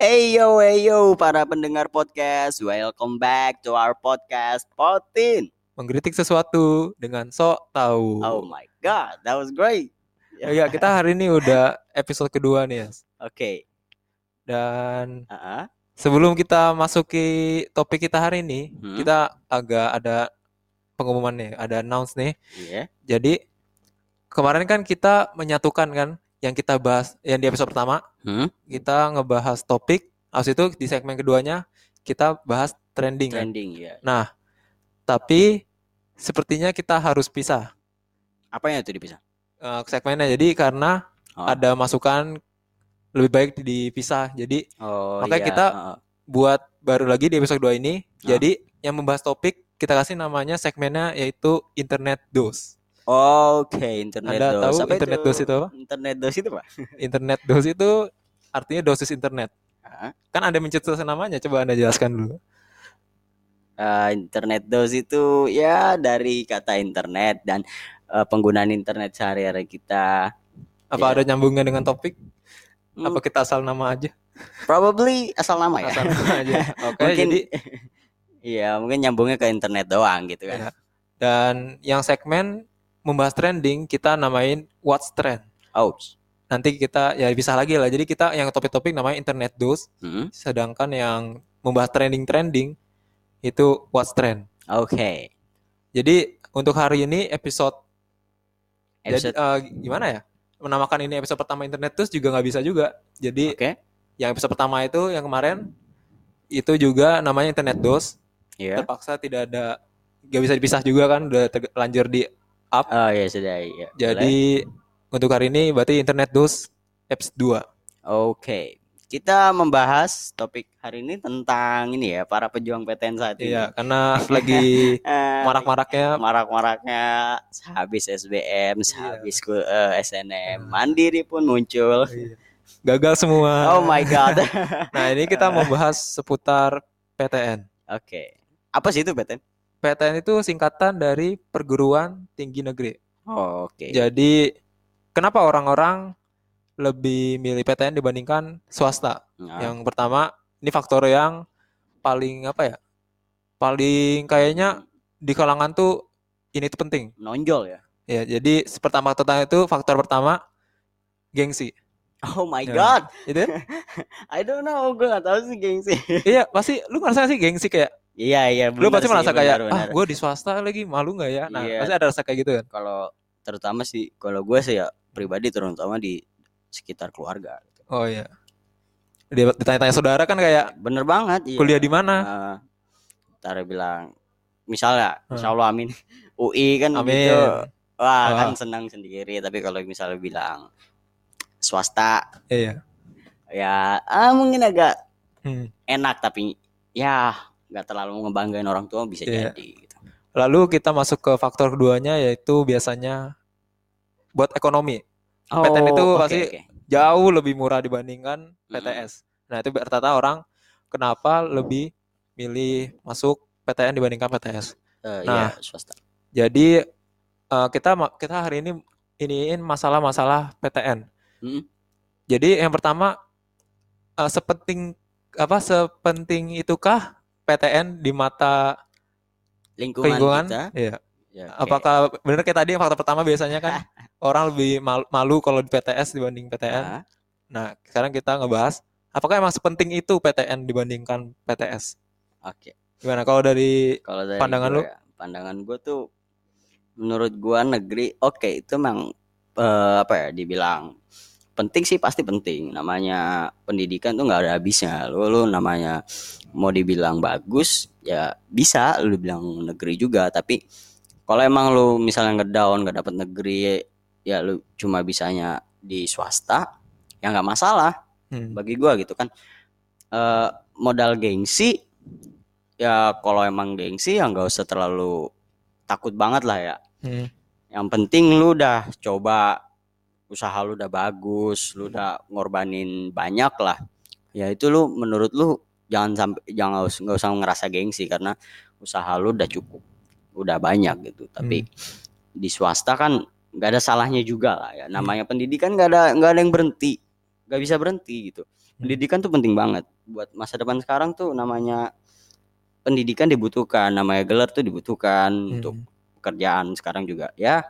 Hey yo, hey yo, para pendengar podcast, welcome back to our podcast Potin. Mengkritik sesuatu dengan sok tahu. Oh my god, that was great. Ya, ya, kita hari ini udah episode kedua nih. Oke, Dan ah, sebelum kita masuki topik kita hari ini, Hmm. kita agak ada pengumuman nih, ada announce nih. iya, Jadi kemarin kan kita menyatukan kan yang kita bahas yang di episode pertama, hmm? kita ngebahas topik, habis itu di segmen keduanya kita bahas trending kan. trending ya. Nah, tapi sepertinya kita harus pisah Apanya itu dipisah? eh, segmennya. Jadi karena Oh. ada masukan lebih baik dipisah. Jadi Oh, Makanya iya, kita- ah. buat baru lagi di episode 2 ini. Ah. Jadi yang membahas topik kita kasih namanya segmennya yaitu internet dos. Oke, internet Anda dos. tahu Apa internet dos itu apa? Internet dos itu apa? Internet dos itu artinya dosis internet. Kan ada mencetuskan namanya, coba Anda jelaskan dulu. ah, internet dos itu ya dari kata internet dan eh, penggunaan internet sehari-hari kita. Apa Iya. ada nyambungnya dengan topik? Hmm, Apa kita asal nama aja? Probably asal nama ya. Asal nama aja. Oke, mungkin jadi iya mungkin nyambungnya ke internet doang gitu kan Iya. dan yang segmen membahas trending kita namain what's trend. oh Nanti kita ya bisa lagi lah. Jadi kita yang topik-topik namanya internet dos, hmm, sedangkan yang membahas trending-trending itu what's trend. oke Jadi untuk hari ini episode, episode jadi eh, gimana ya? Menamakan ini episode pertama internet terus juga nggak bisa juga. Jadi oke yang episode pertama itu yang kemarin itu juga namanya internet dos. ya Terpaksa tidak ada nggak bisa dipisah juga kan udah terlanjur di up. oh ya sudah ya boleh. Jadi untuk hari ini berarti internet dos episode 2. oke kita membahas topik hari ini tentang ini ya para pejuang PTN saat ini Iya, karena lagi Eh, marak-maraknya marak-maraknya habis SBM Iya. habis ku- eh, SNM mandiri pun muncul gagal semua. oh my god Nah, ini kita mau bahas seputar PTN. oke apa sih itu PTN PTN itu singkatan dari Perguruan Tinggi Negeri. Oh, oke Jadi kenapa orang-orang lebih milih PTN dibandingkan swasta? Nah, Yang pertama, ini faktor yang paling apa ya? Paling kayaknya di kalangan tuh ini tuh penting. nonjol ya Ya, jadi pertama pertama itu faktor pertama gengsi. oh my Ya. god Itu I don't know gue gak tahu sih gengsi iya pasti lu ngerasa sih gengsi kayak Iya iya lu pasti sih, merasa kayak ah gue di swasta lagi malu nggak ya? Nah, Iya. pasti ada rasa kayak gitu kan. kalau terutama sih kalau gue sih ya pribadi terutama di sekitar keluarga. Oh iya. Dia ditanya-tanya saudara kan kayak Bener banget. Iya. kuliah di mana? Ntar bilang misalnya, Hmm. insya Allah amin. UI kan Amin. gitu. Wah Ah. kan senang sendiri. Tapi kalau misalnya bilang swasta, Iya. ya ah, mungkin agak Hmm. enak tapi ya nggak terlalu ngebanggain orang tua bisa Iya. jadi. Gitu. Lalu kita masuk ke faktor keduanya yaitu biasanya buat ekonomi. PTN itu oke, pasti oke. Jauh lebih murah dibandingkan Hmm. PTS. Nah, itu rata-rata orang kenapa lebih milih masuk PTN dibandingkan PTS. Eh, Nah. iya, swasta. Jadi eh, kita kita hari ini iniin masalah-masalah PTN. Hmm. Jadi yang pertama eh, sepenting apa sepenting itukah PTN di mata Lingkungan, lingkungan? kita. Iya. Ya, oke. Apakah benar kayak tadi yang faktor pertama biasanya kan orang lebih mal- malu kalau di PTS dibanding PTN. Nah, Nah, sekarang kita ngebahas apakah emang sepenting itu PTN dibandingkan PTS? Oke. Gimana kalau dari Kalau dari Pandangan gua lu? ya, pandangan gue tuh menurut gua negeri oke itu memang eh, apa ya dibilang penting sih pasti penting. Namanya pendidikan tuh nggak ada habisnya. Lu lu namanya mau dibilang bagus ya bisa lu bilang negeri juga. Tapi kalau emang lu misalnya ngedown nggak dapet negeri ya lu cuma bisanya di swasta ya nggak masalah Hmm, bagi gua gitu kan. Eh modal gengsi ya kalau emang gengsi ya nggak usah terlalu takut banget lah ya. Hmm, yang penting lu udah coba usaha lu udah bagus lu udah ngorbanin banyak lah. Ya itu lu menurut lu jangan sampai jangan nggak usah ngerasa gengsi karena usaha lu udah cukup udah banyak gitu. Tapi di swasta kan nggak ada salahnya juga lah ya. Namanya pendidikan nggak ada nggak ada yang berhenti nggak bisa berhenti gitu. Pendidikan tuh penting banget. Buat masa depan sekarang tuh namanya pendidikan dibutuhkan namanya gelar tuh dibutuhkan untuk Hmm. pekerjaan sekarang juga. Ya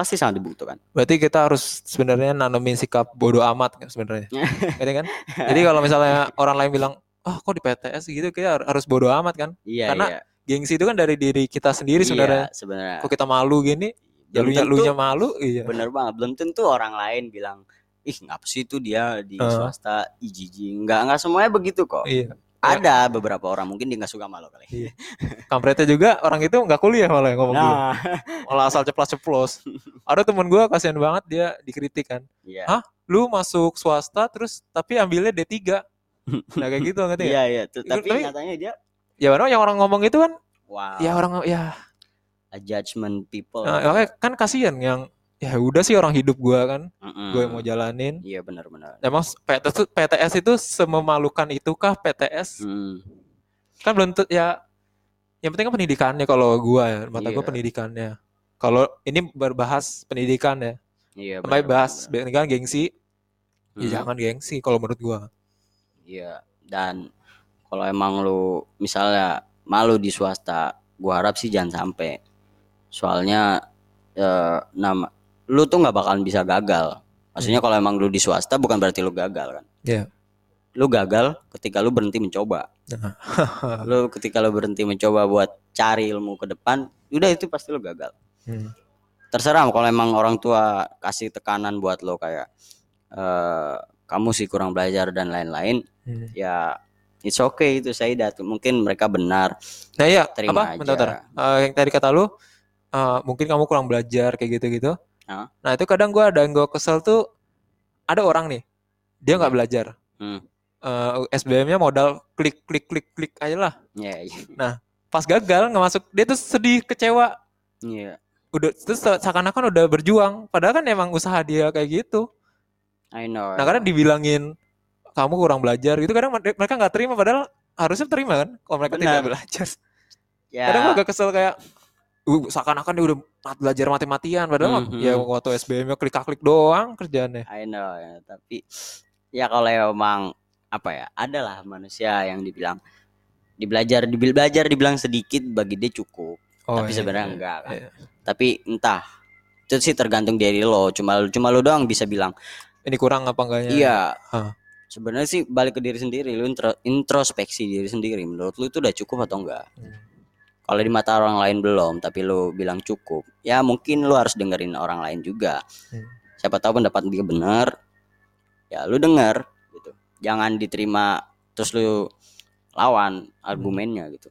pasti sangat dibutuhkan Berarti kita harus sebenarnya nanemin sikap bodoh amat kan sebenarnya. Gitu kan? Jadi kalau misalnya orang lain bilang, "Ah, kok di PTS gitu kayak harus bodoh amat kan?" iya Karena iya Gengsi itu kan dari diri kita sendiri sebenarnya. iya, sebenarnya Kok kita malu gini, ya belum lunya tentu lunya malu, iya. bener banget belum tentu orang lain bilang ih ngapa sih itu dia di Heeh. swasta ih jijik nggak nggak semuanya begitu kok Iya. Ada beberapa orang mungkin dia nggak suka malu kali Iya. Kampretnya juga orang itu nggak kuliah malah yang ngomong gitu. nah Malah asal ceplos-ceplos. Ada temen gue kasihan banget dia dikritik kan. iya Hah? Lu masuk swasta terus tapi ambilnya D3. Nah kayak gitu ngerti iya iya tapi tapi- nyatanya dia Ya orang yang orang ngomong itu kan wow ya orang ya a judgment people Nah, makanya kan kasihan yang ya udah sih orang hidup gua kan, Mm-mm. gue yang mau jalanin. iya benar-benar Emang PTS itu, PTS itu sememalukan itukah PTS? Hmm, Kan belum ya. Yang penting kan pendidikannya kalau gua ya, mata gua Iya. pendidikannya. Kalau ini berbahas pendidikan ya, iya sampai benar, bahas benar. pendidikan gengsi, ya Hmm, jangan gengsi kalau menurut gua. iya dan kalau emang lu misalnya malu di swasta gua harap sih jangan sampai soalnya eh, nama lu tuh nggak bakalan bisa gagal maksudnya kalau emang lu di swasta bukan berarti lu gagal kan Iya. lu gagal ketika lu berhenti mencoba Nah, lu ketika lu berhenti mencoba buat cari ilmu ke depan udah itu pasti lu gagal Hmm. terserah kalau emang orang tua kasih tekanan buat lo kayak eh kamu sih kurang belajar dan lain-lain Hmm. ya it's okay itu saya dat mungkin mereka benar Nah iya, Terima apa? Bentar, aja. bentar. Eh, yang tadi kata lu, eh, mungkin kamu kurang belajar kayak gitu-gitu. Hah? Nah itu kadang gua ada yang gue kesel tuh, ada orang nih, dia nggak Hmm. belajar. hmm. Eh, SBM-nya modal klik klik klik klik aja lah. ya ya. Pas gagal nggak masuk, dia tuh sedih, kecewa. Iya. Udah terus seakan-akan udah berjuang, padahal kan emang usaha dia kayak gitu. I know Nah kadang dibilangin kamu kurang belajar gitu, kadang mereka nggak terima, padahal harusnya terima kan, kalau mereka tidak Benar. belajar. ya kadang gue agak kesel kayak uh, seakan-akan dia udah belajar mati-matian padahal mah Mhm. ya waktu SBM-nya klik-klik doang kerjaannya I know ya tapi ya kalau emang apa ya adalah manusia yang dibilang dibelajar dibil belajar dibilang sedikit bagi dia cukup tapi iya, sebenarnya iya, enggak kan. iya. tapi entah itu sih tergantung dari lo cuma cuma lo doang bisa bilang ini kurang apa enggaknya Iya. Hah. Sebenarnya sih balik ke diri sendiri, lu intro- introspeksi diri sendiri. Menurut lu itu udah cukup atau enggak? Hmm. Kalau di mata orang lain belum, tapi lu bilang cukup, ya mungkin lu harus dengerin orang lain juga. Hmm. Siapa tahu pendapat dia benar, ya lu denger gitu. Jangan diterima terus lu lawan argumennya gitu.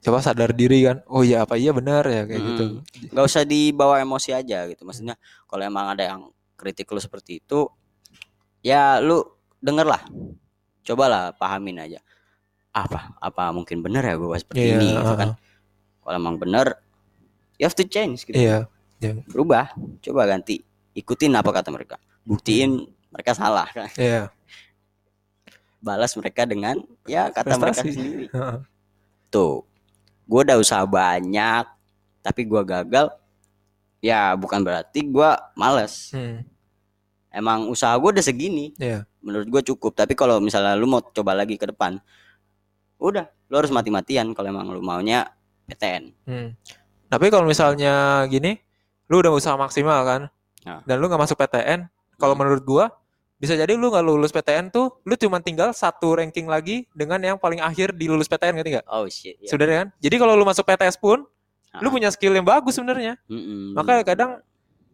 coba sadar diri kan oh iya apa iya benar ya kayak gitu Mm. Gak usah dibawa emosi aja gitu. Maksudnya kalau emang ada yang kritik lu seperti itu, ya lu denger lah. Cobalah pahamin aja. Apa apa mungkin benar ya gue seperti Iya, ini gitu uh-uh. kan. Kalau emang benar, you have to change gitu. iya Berubah, coba ganti. Ikutin apa kata mereka. Buktiin mereka salah kan. iya Balas mereka dengan ya kata mereka Prestasi. sendiri. Heeh. Tuh. Gue udah usaha banyak, tapi gua gagal. Ya bukan berarti gua males. Hmm. emang usaha gue udah segini Iya. menurut gue cukup tapi kalau misalnya lu mau coba lagi ke depan udah lu harus mati-matian kalau emang lu maunya PTN Hmm. Tapi kalau misalnya gini, lu udah usaha maksimal kan, Nah. dan lu nggak masuk PTN, kalau Hmm. menurut gua bisa jadi lu nggak lulus PTN tuh, lu cuma tinggal satu ranking lagi dengan yang paling akhir di lulus PTN ngerti nggak? oh shit ya. Sebenarnya kan. Jadi kalau lu masuk PTS pun, lu Ah. punya skill yang bagus sebenarnya. Mm-mm. Makanya kadang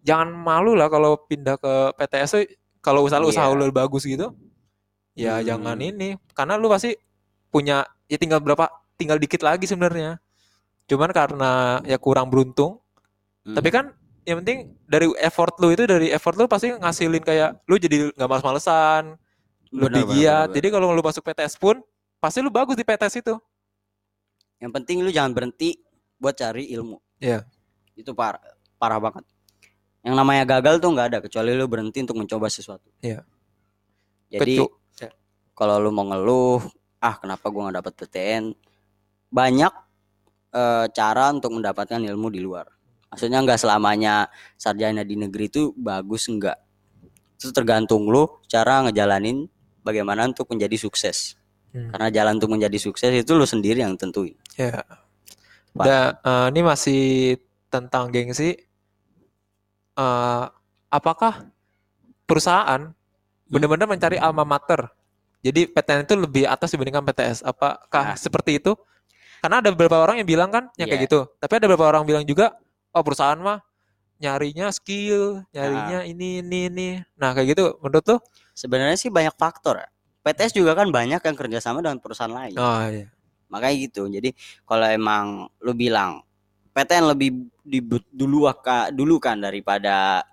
jangan malu lah kalau pindah ke PTS kalau usaha lu usaha Iya. lu bagus gitu, ya Hmm. jangan ini, karena lu pasti punya ya tinggal berapa, tinggal dikit lagi sebenarnya. Cuman karena ya kurang beruntung, Mm. tapi kan yang penting dari effort lu itu dari effort lu pasti ngasilin kayak lu jadi nggak males-malesan, lebih Benar, benar, giat. benar, Jadi kalau lu masuk PTS pun pasti lu bagus di PTS itu. yang penting lu jangan berhenti buat cari ilmu Iya. itu parah parah banget yang namanya gagal tuh nggak ada kecuali lu berhenti untuk mencoba sesuatu Iya. jadi ya. kalau lu mau ngeluh ah kenapa gua nggak dapet PTN banyak eh, cara untuk mendapatkan ilmu di luar maksudnya nggak selamanya sarjana di negeri itu bagus enggak itu tergantung lu cara ngejalanin bagaimana untuk menjadi sukses. Hmm. Karena jalan untuk menjadi sukses itu lu sendiri yang tentuin. Ya. Da, eh, ini masih tentang gengsi. Eh, apakah perusahaan benar-benar mencari alma mater? Jadi PTN itu lebih atas dibandingkan PTS. Apakah Nah. seperti itu? Karena ada beberapa orang yang bilang kan yang kayak Iya. gitu. Tapi ada beberapa orang bilang juga, oh perusahaan mah nyarinya skill, nyarinya ini ini ini. Nah kayak gitu, menurut tuh? Sebenarnya sih banyak faktor. PTS juga kan banyak yang kerjasama dengan perusahaan lain. Oh iya. Makanya gitu. Jadi kalau emang lu bilang PTN lebih dulu dulu kan daripada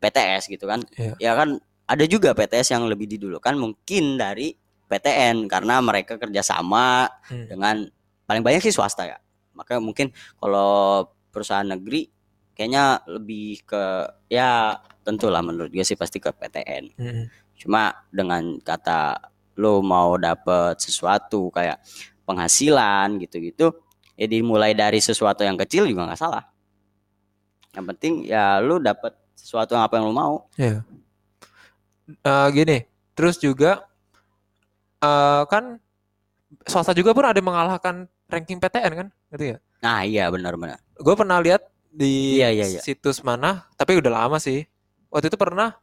PTS gitu kan. Iya. Ya kan ada juga PTS yang lebih didulukan mungkin dari PTN karena mereka kerjasama Hmm. dengan paling banyak sih swasta ya. Maka mungkin kalau perusahaan negeri kayaknya lebih ke ya tentulah menurut gue sih pasti ke PTN. Mm-mm. Cuma dengan kata lo mau dapet sesuatu kayak penghasilan gitu-gitu, ya dimulai dari sesuatu yang kecil juga nggak salah. Yang penting ya lo dapet sesuatu yang apa yang lo mau. Iya. Eh, gini, terus juga eh kan swasta juga pun ada mengalahkan ranking PTN kan, gitu ya. Nah iya benar-benar. Gue pernah lihat di Iya, iya, iya. situs mana, tapi udah lama sih. Waktu itu pernah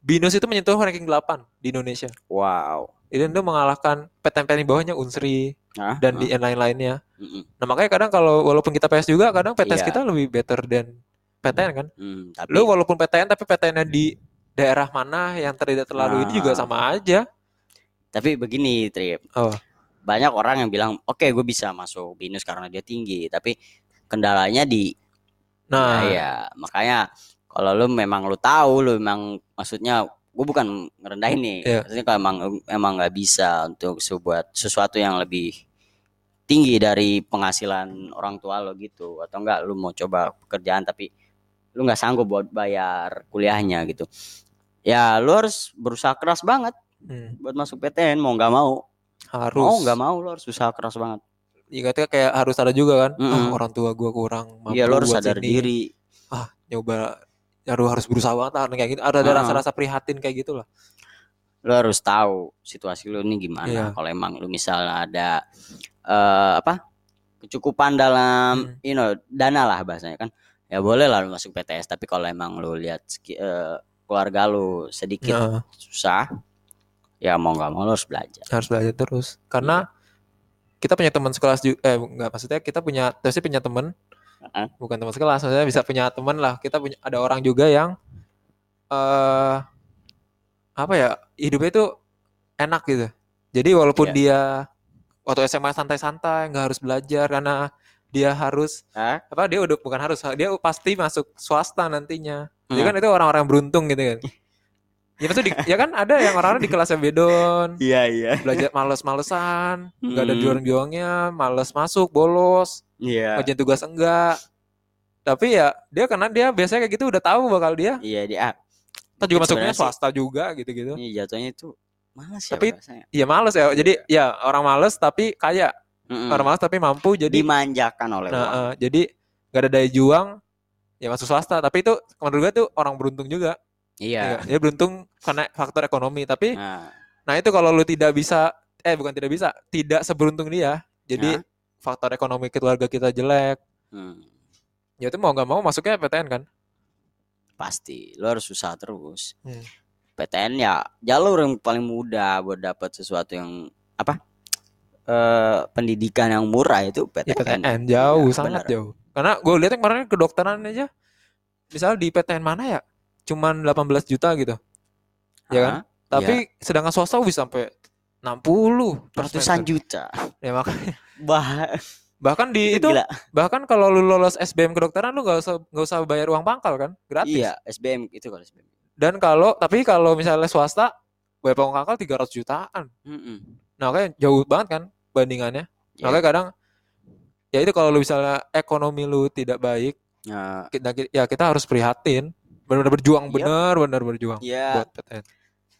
Binus itu menyentuh ranking 8 di Indonesia. Wow. Itu itu mengalahkan PTN-PTN di bawahnya Unsri Nah, dan di yang lain-lainnya. mm-mm. Nah makanya kadang kalau walaupun kita PS juga, kadang PTS Iya. kita lebih better than PTN kan. Hmm, tapi Lu walaupun PTN tapi PTN-nya di daerah mana yang tidak terlalu ini juga Nah. sama aja. tapi begini Trip. Oh. Banyak orang yang bilang, oke gue bisa masuk binus karena dia tinggi, tapi kendalanya di Nah, Nah, iya, makanya kalau lu memang lu tahu lu memang maksudnya gue bukan ngerendahin nih. Iya. Maksudnya kalau emang emang nggak bisa untuk sebuat sesuatu yang lebih tinggi dari penghasilan orang tua lo gitu atau enggak lu mau coba pekerjaan tapi lu nggak sanggup buat bayar kuliahnya gitu. Ya lu harus berusaha keras banget hmm, buat masuk PTN mau nggak mau. harus. Mau nggak mau lu harus usaha keras banget. Ingatnya kayak harus ada juga kan. Ah, Mm-mm. orang tua gua kurang mampu Iya lu harus sadar sini. diri. Ah, nyoba harus harus berusaha banget lah kayak gitu. Ada ada Ah. rasa-rasa prihatin kayak gitu lah. lu harus tahu situasi lu ini gimana. Iya. Kalau emang lu misalnya ada eh apa kecukupan dalam, Hmm. you know, dana lah bahasanya kan, ya boleh lah lu masuk PTS. Tapi kalau emang lu lihat eh, keluarga lu sedikit Nah, susah, ya mau nggak mau lu harus belajar. harus belajar terus. Karena kita punya teman sekelas juga eh enggak maksudnya kita punya pasti punya teman Heeh. bukan teman sekelas maksudnya bisa punya teman lah kita punya ada orang juga yang eh apa ya hidupnya itu enak gitu jadi walaupun Iya. dia waktu SMA santai-santai nggak harus belajar karena dia harus Hah? apa dia udah bukan harus dia pasti masuk swasta nantinya jadi Hmm. kan itu orang-orang beruntung gitu kan ya maksud di, ya kan ada yang orang-orang di kelasnya bedon Iya iya. belajar males-malesan nggak ada Hmm. juang-juangnya males masuk bolos Iya. ngerjain tugas enggak tapi ya dia karena dia biasanya kayak gitu udah tahu bakal dia Iya dia. kita juga masuknya sih- swasta juga gitu-gitu Iya jatuhnya itu malas ya Tapi- iya males ya jadi ya orang males tapi kaya Mm-mm. orang males tapi mampu jadi dimanjakan oleh nah, uang. eh, jadi nggak ada daya juang ya masuk swasta tapi itu menurut gue tuh orang beruntung juga Iya. ya, dia beruntung karena faktor ekonomi tapi Nah, nah itu kalau lu tidak bisa eh bukan tidak bisa tidak seberuntung dia jadi Nah. faktor ekonomi keluarga kita jelek hmm, ya itu mau nggak mau masuknya PTN kan pasti lo harus usaha terus. Hmm. PTN ya jalur yang paling mudah buat dapat sesuatu yang apa? Eh pendidikan yang murah itu Ya, PTN. PTN jauh, Iya, sangat benar. jauh. Karena gue lihat yang kemarin kedokteran aja, misal di PTN mana ya, cuman 18 juta gitu. Ya kan? Tapi sedangkan swasta bisa sampai 60 per Ratusan juta. Ya makanya Bah, bahkan di itu gila. bahkan kalau lu lolos SBM kedokteran lu gak usah nggak usah bayar uang pangkal kan, gratis. Iya, SBM itu kalau SBM. Dan kalau tapi kalau misalnya swasta bayar uang pangkal 300 jutaan. Mm-mm. Nah, makanya jauh banget kan bandingannya. Iya. Makanya kadang ya itu kalau lu misalnya ekonomi lu tidak baik Nah, kita ya kita harus prihatin benar-benar berjuang Yap. benar benar berjuang ya buat PTN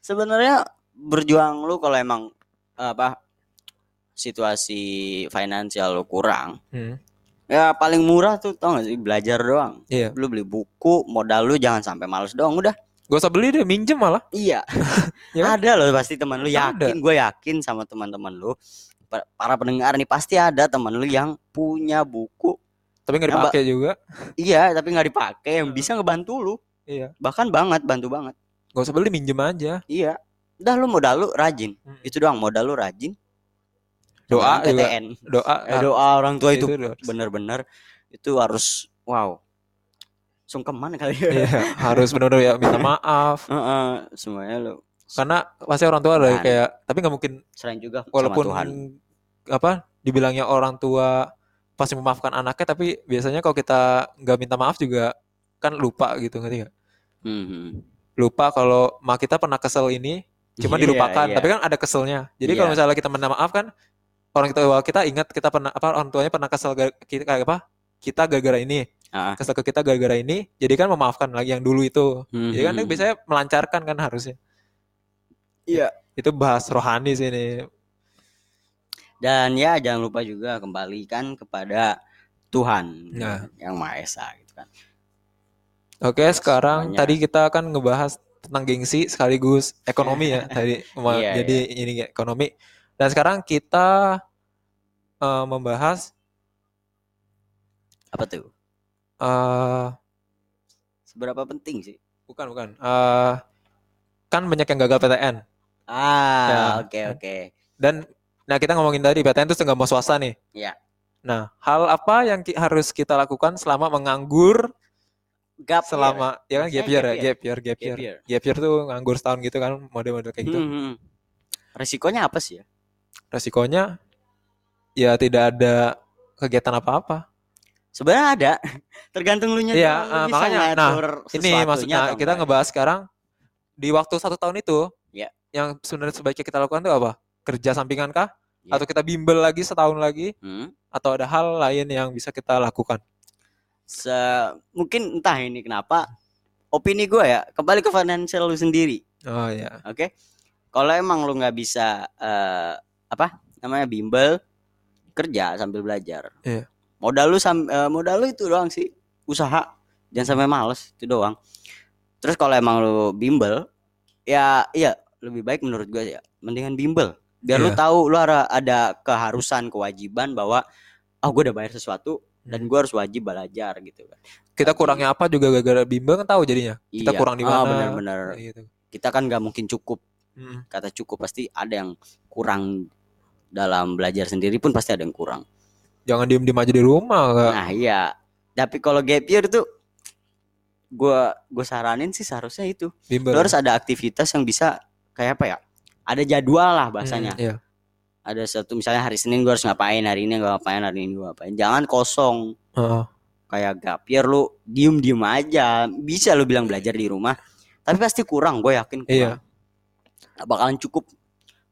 sebenarnya berjuang lu kalau emang apa situasi finansial lu kurang, Hmm. ya paling murah tuh tau gak sih belajar doang. Iya. Lu beli buku, modal lu jangan sampai males doang udah. Gak usah beli deh, minjem malah. Iya. Ya kan? Ada loh pasti teman lu yakin, gue yakin sama teman-teman lu. Pa- Para pendengar nih pasti ada teman lu yang punya buku. Tapi nggak dipakai juga. Iya, tapi nggak dipakai yang Hmm. bisa ngebantu lu. Iya. Bahkan banget, bantu banget. Gak usah beli, minjem aja. Iya. Udah lu modal lu rajin. Hmm. Itu doang modal lu rajin. Doa juga. PTN. Doa. Eh, doa orang tua itu bener-bener itu harus wow. Sungkeman kali ya. Iya, harus benar-benar ya minta maaf. Heeh, semuanya lu Karena pasti orang tua ada Kan. kayak, tapi nggak mungkin selain juga walaupun sama Tuhan. Apa dibilangnya orang tua pasti memaafkan anaknya, tapi biasanya kalau kita nggak minta maaf juga kan lupa gitu ngerti nggak? Mhm. Lupa kalau mak kita pernah kesel ini, cuma Iya, dilupakan. iya. Tapi kan ada keselnya. Jadi kalau Iya. misalnya kita minta maaf kan orang tua kita ingat kita pernah apa orang tuanya pernah kesel kita kayak apa? Kita gara-gara ini, Ah. kesel ke kita gara-gara ini. Jadi kan memaafkan lagi yang dulu itu. Jadi kan Mhm. biasanya melancarkan kan harusnya. Iya. Itu bahas rohani sih ini. Dan ya jangan lupa juga kembalikan kepada Tuhan Nah. yang Maha Esa gitu kan. Oke, sekarang semuanya. tadi kita akan ngebahas tentang gengsi sekaligus ekonomi ya tadi. Iya, Jadi ini ekonomi. Dan sekarang kita eh, membahas Apa tuh? eh Seberapa penting sih? bukan bukan. Eh kan banyak yang gagal PTN. Ah, Ya. oke oke. Dan nah kita ngomongin tadi PTN itu nggak mau swasta nih. Iya. Nah, hal apa yang ki- harus kita lakukan selama menganggur Gap selama ya kan gap year ya, gap year. gap year, gap year. Gap year tuh nganggur setahun gitu kan, model-model kayak gitu. Mhm. Resikonya apa sih ya? Resikonya ya tidak ada kegiatan apa-apa. Sebenarnya ada, tergantung lu nya Iya, bisa makanya, nah, Ini maksudnya kita enggak. ngebahas sekarang di waktu satu tahun itu, Ya. yang sebenarnya sebaiknya kita lakukan itu apa? Kerja sampingan kah? Ya. Atau kita bimbel lagi setahun lagi? Hmm. Atau ada hal lain yang bisa kita lakukan? Se mungkin entah ini kenapa opini gue ya kembali ke financial lu sendiri, Oh ya, oke? Kalau emang lu nggak bisa eh, apa namanya bimbel kerja sambil belajar, Iya. modal lu sam eh, modal lu itu doang sih usaha, jangan sampai males itu doang. Terus kalau emang lu bimbel, ya iya lebih baik menurut gue ya, mendingan bimbel biar lu Iya. tahu lu ada, ada keharusan kewajiban bahwa oh gue udah bayar sesuatu dan gue harus wajib belajar gitu kan. kita Tapi- kurangnya apa juga gara-gara bimbel kan tahu jadinya. Kita Iya. kurang di Ah, mana? benar-benar. Kayak gitu. Kita kan nggak mungkin cukup. Mm. Kata cukup pasti ada yang kurang dalam belajar sendiri pun pasti ada yang kurang. Jangan diem-diem aja di rumah. Kak. Nah iya. Tapi kalau gap year tuh gua gue saranin sih seharusnya itu. Bimbel. Harus ada aktivitas yang bisa kayak apa ya? Ada jadwal lah bahasanya. Hmm, iya. Ada satu misalnya hari Senin gua harus ngapain, hari ini gua ngapain, hari ini gua ngapain. Jangan kosong Heeh. kayak gap year lu diem-diem aja. Bisa lu bilang belajar di rumah, tapi pasti kurang, gue yakin kurang. Iya. Nggak bakalan cukup.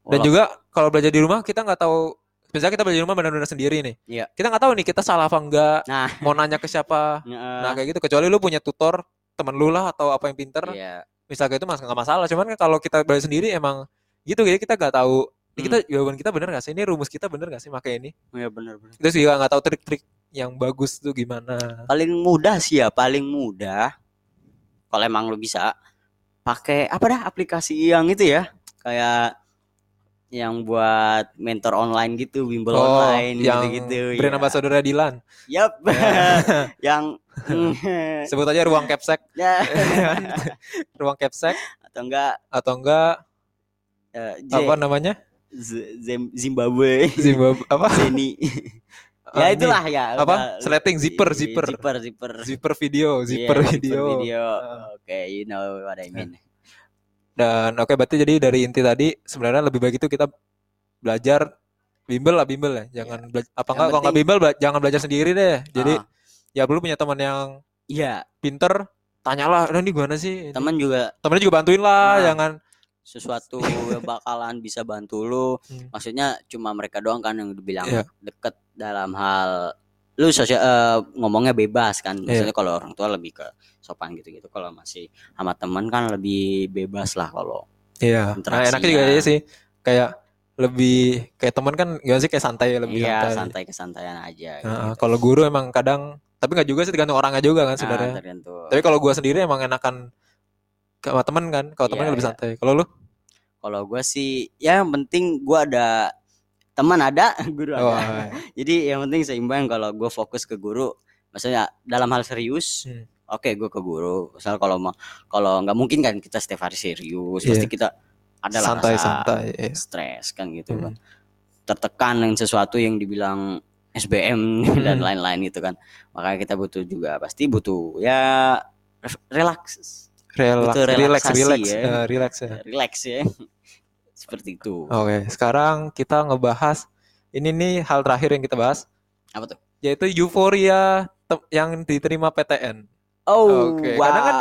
Dan Walau- juga kalau belajar di rumah kita nggak tahu. Misalnya kita belajar di rumah benar-benar sendiri nih. Iya. Kita nggak tahu nih kita salah apa enggak. Nah, Mau nanya ke siapa. Nah, kayak gitu kecuali lu punya tutor temen lu lah atau apa yang pinter iya. misalnya itu mas nggak masalah cuman kan kalau kita belajar sendiri emang gitu jadi kita nggak tahu. Ini kita jawaban kita bener gak sih? Ini rumus kita bener gak sih pakai ini? Iya benar-benar. terus juga nggak tahu trik-trik yang bagus tuh gimana. Paling mudah sih ya, paling mudah. Kalau emang lu bisa pakai apa dah aplikasi yang itu ya, kayak yang buat mentor online gitu, bimbel online yang gitu-gitu. brand ya. ambassador Dilan Yap. yang sebut aja ruang capsek. Ya. Ruang capsek. Atau enggak. Atau enggak eh, J- apa namanya? Z- Zim- Zimbabwe. Zimbabwe apa? Zeni. Ah, ya itulah ya. Apa? udah. Sleting, zipper, zipper. zipper zipper. Zipper video Iya, zipper video. video. Ah. oke you know what I mean. Dan oke berarti jadi dari inti tadi sebenarnya lebih baik itu kita belajar bimbel lah bimbel ya. Jangan bela- apa enggak kalau nggak bimbel bela- jangan belajar sendiri deh. Jadi Ah, ya perlu punya teman yang iya. pinter tanyalah "Nah, ini gimana sih? Teman juga temennya juga bantuin lah Nah. jangan sesuatu yang bakalan bisa bantu lu Hmm. maksudnya cuma mereka doang kan yang dibilang Iya. deket dalam hal lu sosial eh, ngomongnya bebas kan Iya. maksudnya kalau orang tua lebih ke sopan gitu-gitu kalau masih sama teman kan lebih bebas lah kalau iya nah, Interaksinya. enaknya juga iya sih kayak lebih kayak teman kan gimana sih kayak santai lebih iya santai, santai kesantaian aja Nah, gitu. kalau guru emang kadang tapi nggak juga sih tergantung orangnya juga kan Nah, sebenarnya tergantung tapi kalau gua sendiri emang enakan sama temen kan kalau temen Iya, lebih iya. santai kalau lu Kalau gua sih ya yang penting gua ada teman ada, guru ada. oh, iya. Jadi yang penting seimbang kalau gue fokus ke guru, maksudnya dalam hal serius, Hmm. oke gue ke guru. Misal kalau mau kalau nggak mungkin kan kita setiap hari serius, Iya. pasti kita ada santai rasa santai iya. stres kan gitu Hmm. kan. Tertekan dengan sesuatu yang dibilang SBM dan Hmm. lain-lain gitu kan. Makanya kita butuh juga pasti butuh ya re- relaks, relax Butuh relax relax ya. Eh, relax ya relax ya. Seperti itu. oke sekarang kita ngebahas ini nih hal terakhir yang kita bahas Apa tuh? yaitu euforia yang diterima PTN Oh, Oke, wow. karena kan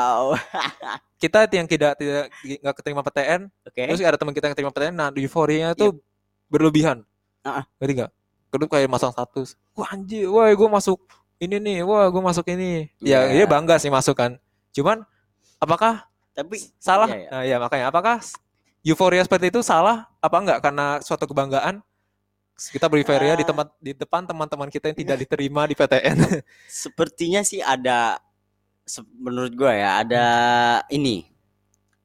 kita yang tidak tidak nggak keterima PTN Oke. terus ada teman kita yang keterima PTN nah euforianya tuh berlebihan Ah, ah. ngerti nggak kedua kayak masang status wah anjir wah gue masuk ini nih wah gue masuk ini ya Iya. dia bangga sih masuk kan cuman apakah Tapi salah? Iya, iya. nah ya makanya. Apakah euforia seperti itu salah? Apa enggak? Karena suatu kebanggaan? Kita bereuforia di Ah. tempat di depan teman-teman kita yang tidak diterima di PTN sepertinya sih ada se- menurut gua ya ada ini.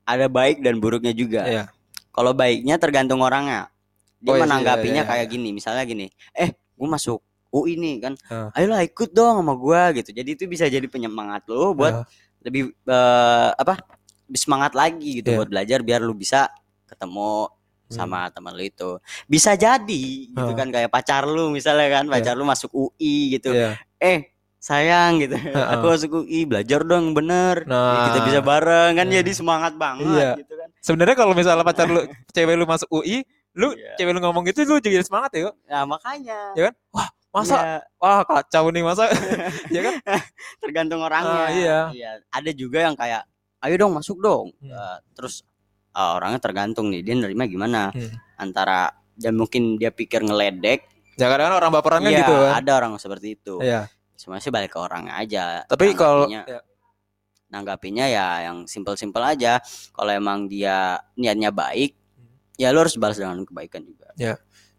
Ada baik dan buruknya juga. Iya. kalau baiknya tergantung orangnya. Dia Oh, iya menanggapinya iya, iya, kayak iya. gini. Misalnya gini eh gua masuk UI nih kan. Ah. ayolah ikut dong sama gua gitu. Jadi itu bisa jadi penyemangat lo buat Ah. Lebih eh, apa lebih semangat lagi gitu Iya. buat belajar biar lu bisa ketemu Hmm. sama teman lu itu bisa jadi gitu kan kayak pacar lu misalnya kan Iya. pacar lu masuk UI gitu Iya. eh sayang gitu Heeh. aku masuk UI belajar dong bener Nah. kita bisa bareng kan Iya. jadi semangat banget Iya. gitu kan sebenarnya kalau misalnya pacar lu cewek lu masuk UI lu Iya. cewek lu ngomong gitu lu juga semangat ya kok nah makanya Ya kan? Masa Iya, wah kacau nih masa ya kan tergantung orangnya Ah, iya. ada juga yang kayak ayo dong masuk dong Hmm. Eh, terus eh, orangnya tergantung nih dia nerima gimana Hmm. antara dan mungkin dia pikir ngeledek ya kadang orang baperan kan iya, gitu kan ada orang seperti itu Iya. semuanya sih balik ke orangnya aja tapi kalau ya, nanggapinya ya yang simpel-simpel aja. Kalau emang dia niatnya baik, Hmm. ya lu harus balas dengan kebaikan juga.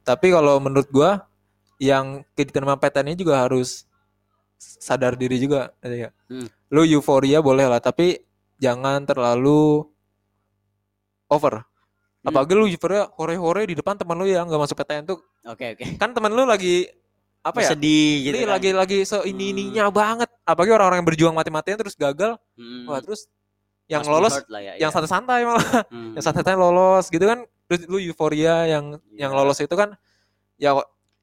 tapi kalau menurut gua yang diterima PTN ini juga harus sadar diri juga ya. Hmm. lu euforia boleh lah tapi jangan terlalu over Hmm. apalagi lu euforia hore-hore di depan teman lu yang nggak masuk PTN tuh Oke oke. kan teman lu lagi apa ya Sedih gitu Ini kan. lagi lagi se ini ininya banget apalagi orang-orang yang berjuang mati-matian terus gagal Hmm, wah terus yang be lolos lah ya, yang ya. santai-santai malah Hmm. yang santai-santai lolos gitu kan terus lu euforia yang yang Iya. lolos itu kan ya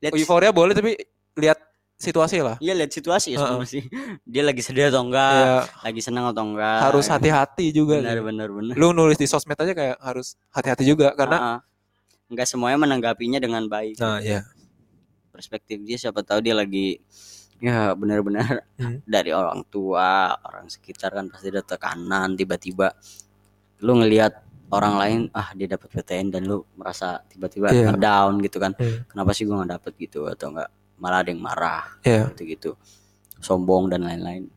Lihat- euforia boleh tapi lihat situasi lah Iya lihat situasi ya Heeh. sebenarnya sih. Dia lagi sedih atau enggak, ya lagi senang atau enggak. harus hati-hati juga Benar sih. benar benar. lu nulis di sosmed aja kayak harus hati-hati juga karena Heeh. enggak semuanya menanggapinya dengan baik. nah ya Perspektif dia siapa tahu dia lagi ya benar-benar Hmm. dari orang tua, orang sekitar kan pasti ada tekanan tiba-tiba lu ngelihat orang lain ah dia dapat PTN dan lu merasa tiba-tiba Iya. down gitu kan. Hmm. Kenapa sih gua nggak dapet gitu atau enggak malah ada yang marah ya gitu-gitu. Sombong dan lain-lain.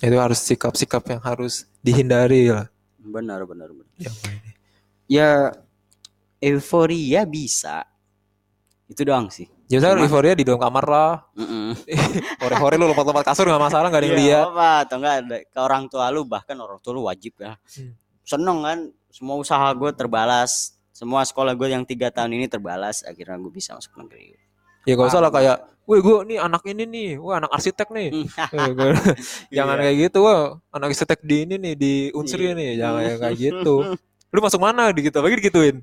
itu harus sikap-sikap yang harus dihindari lah Benar benar benar. ini. Ya euforia bisa. Itu doang sih. ya Cuma- euforia di dalam kamar lah hore-hore lu lompat-lompat kasur nggak masalah nggak ada yang Iya, lihat apa atau enggak ada ke orang tua lu bahkan orang tua lu wajib ya Hmm. seneng kan semua usaha gue terbalas. Semua sekolah gue yang tiga tahun ini terbalas akhirnya gue bisa masuk negeri. Ya gak usah lah kayak wih gue nih anak ini nih. Wah anak arsitek nih. Eh, gua- jangan Iya. kayak gitu wah anak arsitek di ini nih di unsri Iya. nih. Jangan yang kayak gitu. Lu masuk mana di gitu? Lagi digituin.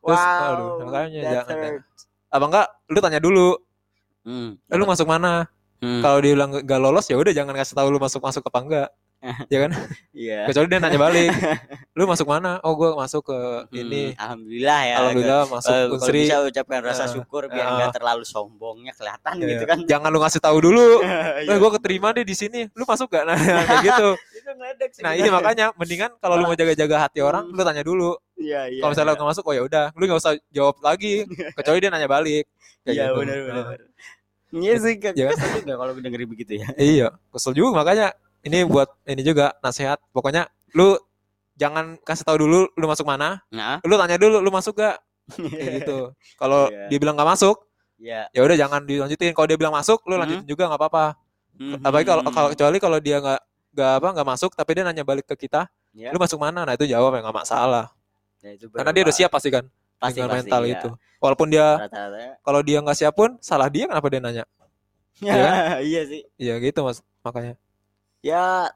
Terus aduh makanya that jangan hurt. apa enggak? Lu tanya dulu. Hmm, eh, lu masuk mana? Hmm, kalau dia bilang gak lolos ya udah jangan kasih tahu lu masuk masuk apa enggak ya kan? Iya. kecuali dia nanya balik lu masuk mana? Oh gue masuk ke Hmm, ini. alhamdulillah ya alhamdulillah masuk Eh, kalau unsri bisa ucapkan rasa Eh, syukur biar eh. nggak terlalu sombongnya kelihatan Ya, gitu kan. Jangan lu ngasih tahu dulu. Iya. eh gue keterima deh di sini. Lu masuk gak nah kayak gitu. Itu ngeledek sih. Nah ini makanya mendingan kalau lu mau jaga-jaga hati orang Hmm. lu tanya dulu. Iya iya. Kalau misalnya lu iya. nggak masuk oh ya udah. Lu nggak usah jawab lagi. Kecuali dia nanya balik. Iya gitu. benar benar Nah, benar. Iya sih Ya. kesel juga kalau dengerin begitu ya. Iya kesel juga makanya ini buat ini juga nasihat pokoknya lu jangan kasih tahu dulu lu masuk mana nah lu tanya dulu lu masuk gak kayak gitu kalau Iya. dia bilang nggak masuk ya ya udah jangan dilanjutin kalau dia bilang masuk lu Hmm. lanjutin juga nggak apa-apa Mhm. apalagi kalau kalau kecuali kalau dia nggak nggak apa nggak masuk tapi dia nanya balik ke kita Ya. lu masuk mana nah itu jawab ya nggak masalah Ya, itu karena dia udah siap pasti kan pasti, dengan pasti, mental iya. itu walaupun dia kalau dia nggak siap pun salah dia kenapa dia nanya ya. Iya. iya sih. iya gitu mas makanya Ya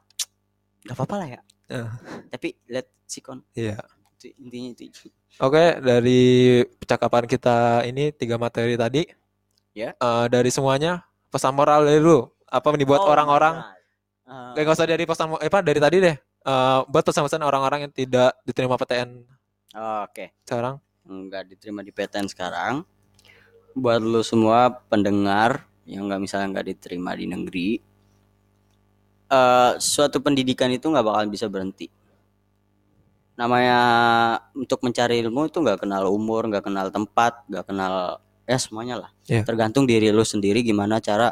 nggak apa-apa lah ya. Eh. Tapi lihat sikon iya itu intinya itu. Oke, dari percakapan kita ini tiga materi tadi, Ya. eh, dari semuanya pesan moral dari lu apa nih buat Oh, orang-orang? nah. Kayak nggak usah dari pesan, eh, apa dari tadi deh, Eh, buat pesan-pesan orang-orang yang tidak diterima PTN Oh, Oke. sekarang. nggak diterima di PTN sekarang buat lu semua pendengar yang nggak misalnya nggak diterima di negeri eh suatu pendidikan itu nggak bakalan bisa berhenti. Namanya untuk mencari ilmu itu nggak kenal umur nggak kenal tempat nggak kenal ya semuanya lah. Iya. tergantung diri lu sendiri gimana cara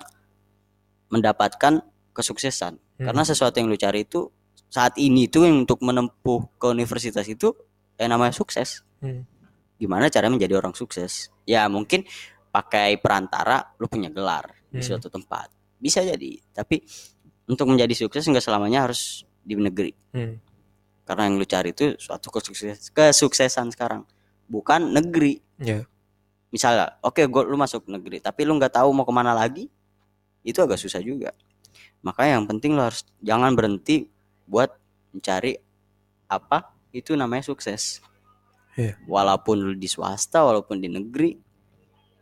mendapatkan kesuksesan. Karena sesuatu yang lu cari itu saat ini tuh yang untuk menempuh ke universitas itu yang namanya sukses. Hmm. gimana cara menjadi orang sukses? Ya mungkin pakai perantara lu punya gelar di Hmm. suatu tempat. Bisa jadi tapi untuk menjadi sukses nggak selamanya harus di negeri Hmm. karena yang lu cari itu suatu kesukses kesuksesan sekarang bukan negeri Iya. misalnya oke gua lu masuk negeri tapi lu nggak tahu mau ke mana lagi itu agak susah juga makanya yang penting lu harus jangan berhenti buat mencari apa itu namanya sukses Iya. walaupun lu di swasta walaupun di negeri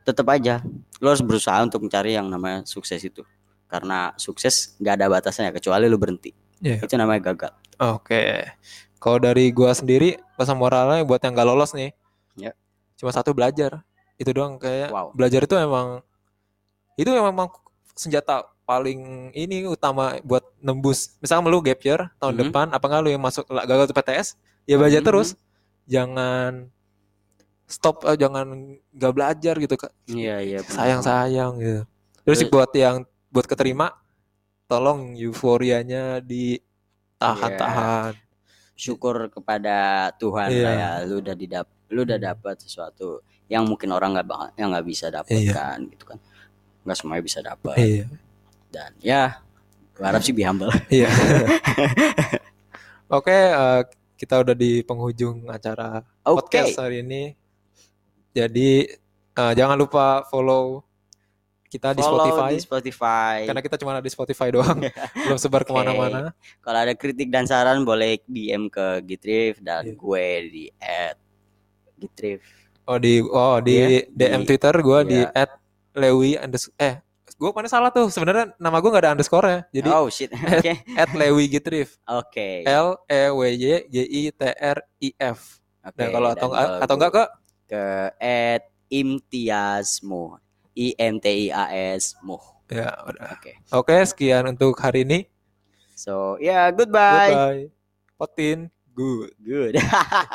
tetap aja lu harus berusaha untuk mencari yang namanya sukses itu karena sukses nggak ada batasnya kecuali lu berhenti Iya. itu namanya gagal Oke, kalau dari gua sendiri pesan moralnya buat yang gak lolos nih, Ya. cuma satu belajar. Itu doang kayak Wow. belajar itu emang itu memang senjata paling ini utama buat nembus. Misalnya lu gap year tahun Mhm. depan, apa nggak lu yang masuk gagal tuh PTS, ya belajar Mhm. terus. Jangan stop, eh, jangan gak belajar gitu. Kak. iya iya benar. Sayang sayang gitu. Terus Terus- buat yang buat keterima, tolong euforianya ditahan-tahan. syukur kepada Tuhan Iya. lah ya lu udah didap lu udah dapat sesuatu yang mungkin orang nggak bak- yang nggak bisa dapatkan gitu kan nggak semuanya bisa dapat Iya. dan ya harap sih be humble Iya. Oke, eh, kita udah di penghujung acara oke podcast hari ini. Jadi eh, jangan lupa follow kita di follow Spotify. di Spotify. Karena kita cuma ada di Spotify doang, belum sebar Oke. ke mana-mana. kalau ada kritik dan saran boleh DM ke Gitrif dan Iya. gue di at Gitrif. Oh di oh di Iya, DM di- Twitter gue di iya. @lewi unders eh gue mana salah tuh? Sebenarnya nama gue nggak ada underscore ya jadi oh shit. oke. @lewi gitrif. Oke. L E W Y G I T R I F. Oke, dan kalau atau atau enggak ke ke at imtiazmu i m t i a s mu ya udah oke Oke, sekian untuk hari ini. so yeah goodbye Goodbye. Potin, good. good